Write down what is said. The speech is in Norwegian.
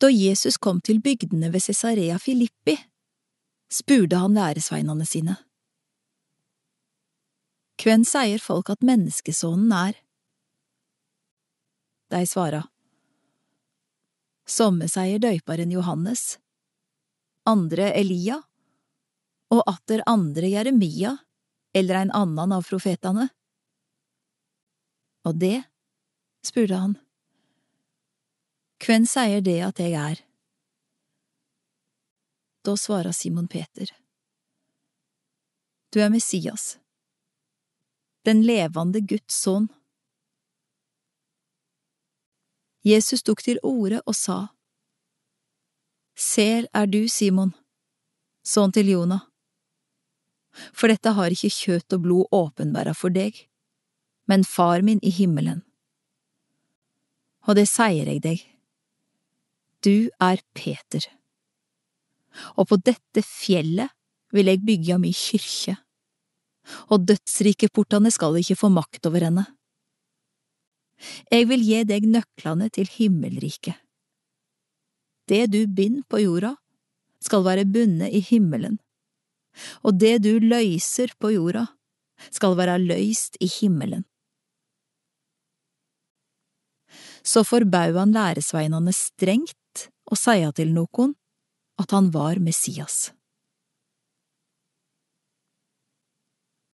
Da Jesus kom til bygdene ved Cesarea Filippi, spurte han læresveinene sine. Hvem sier folk at menneskesonen er? De svara. Somme sier døyparen Johannes, andre Elia, og atter andre Jeremia eller en annen av profetene. Og det, spurte han, hvem sier det at jeg er? Da svarer Simon Peter, du er Messias, den levende Guds sønn. Jesus tok til orde og sa, Sel er du, Simon, sønn til Jonah, for dette har ikke kjøtt og blod åpenbæra for deg, men Far min i himmelen. Og det sier jeg deg, du er Peter, og på dette fjellet vil jeg bygge mi kyrkje, og dødsrikeportene skal ikke få makt over henne. Jeg vil gi deg nøklene til himmelriket. Det du binder på jorda, skal være bundet i himmelen, og det du løyser på jorda, skal være løyst i himmelen. Så forbau han læresveinene strengt og seia til nokon at han var Messias.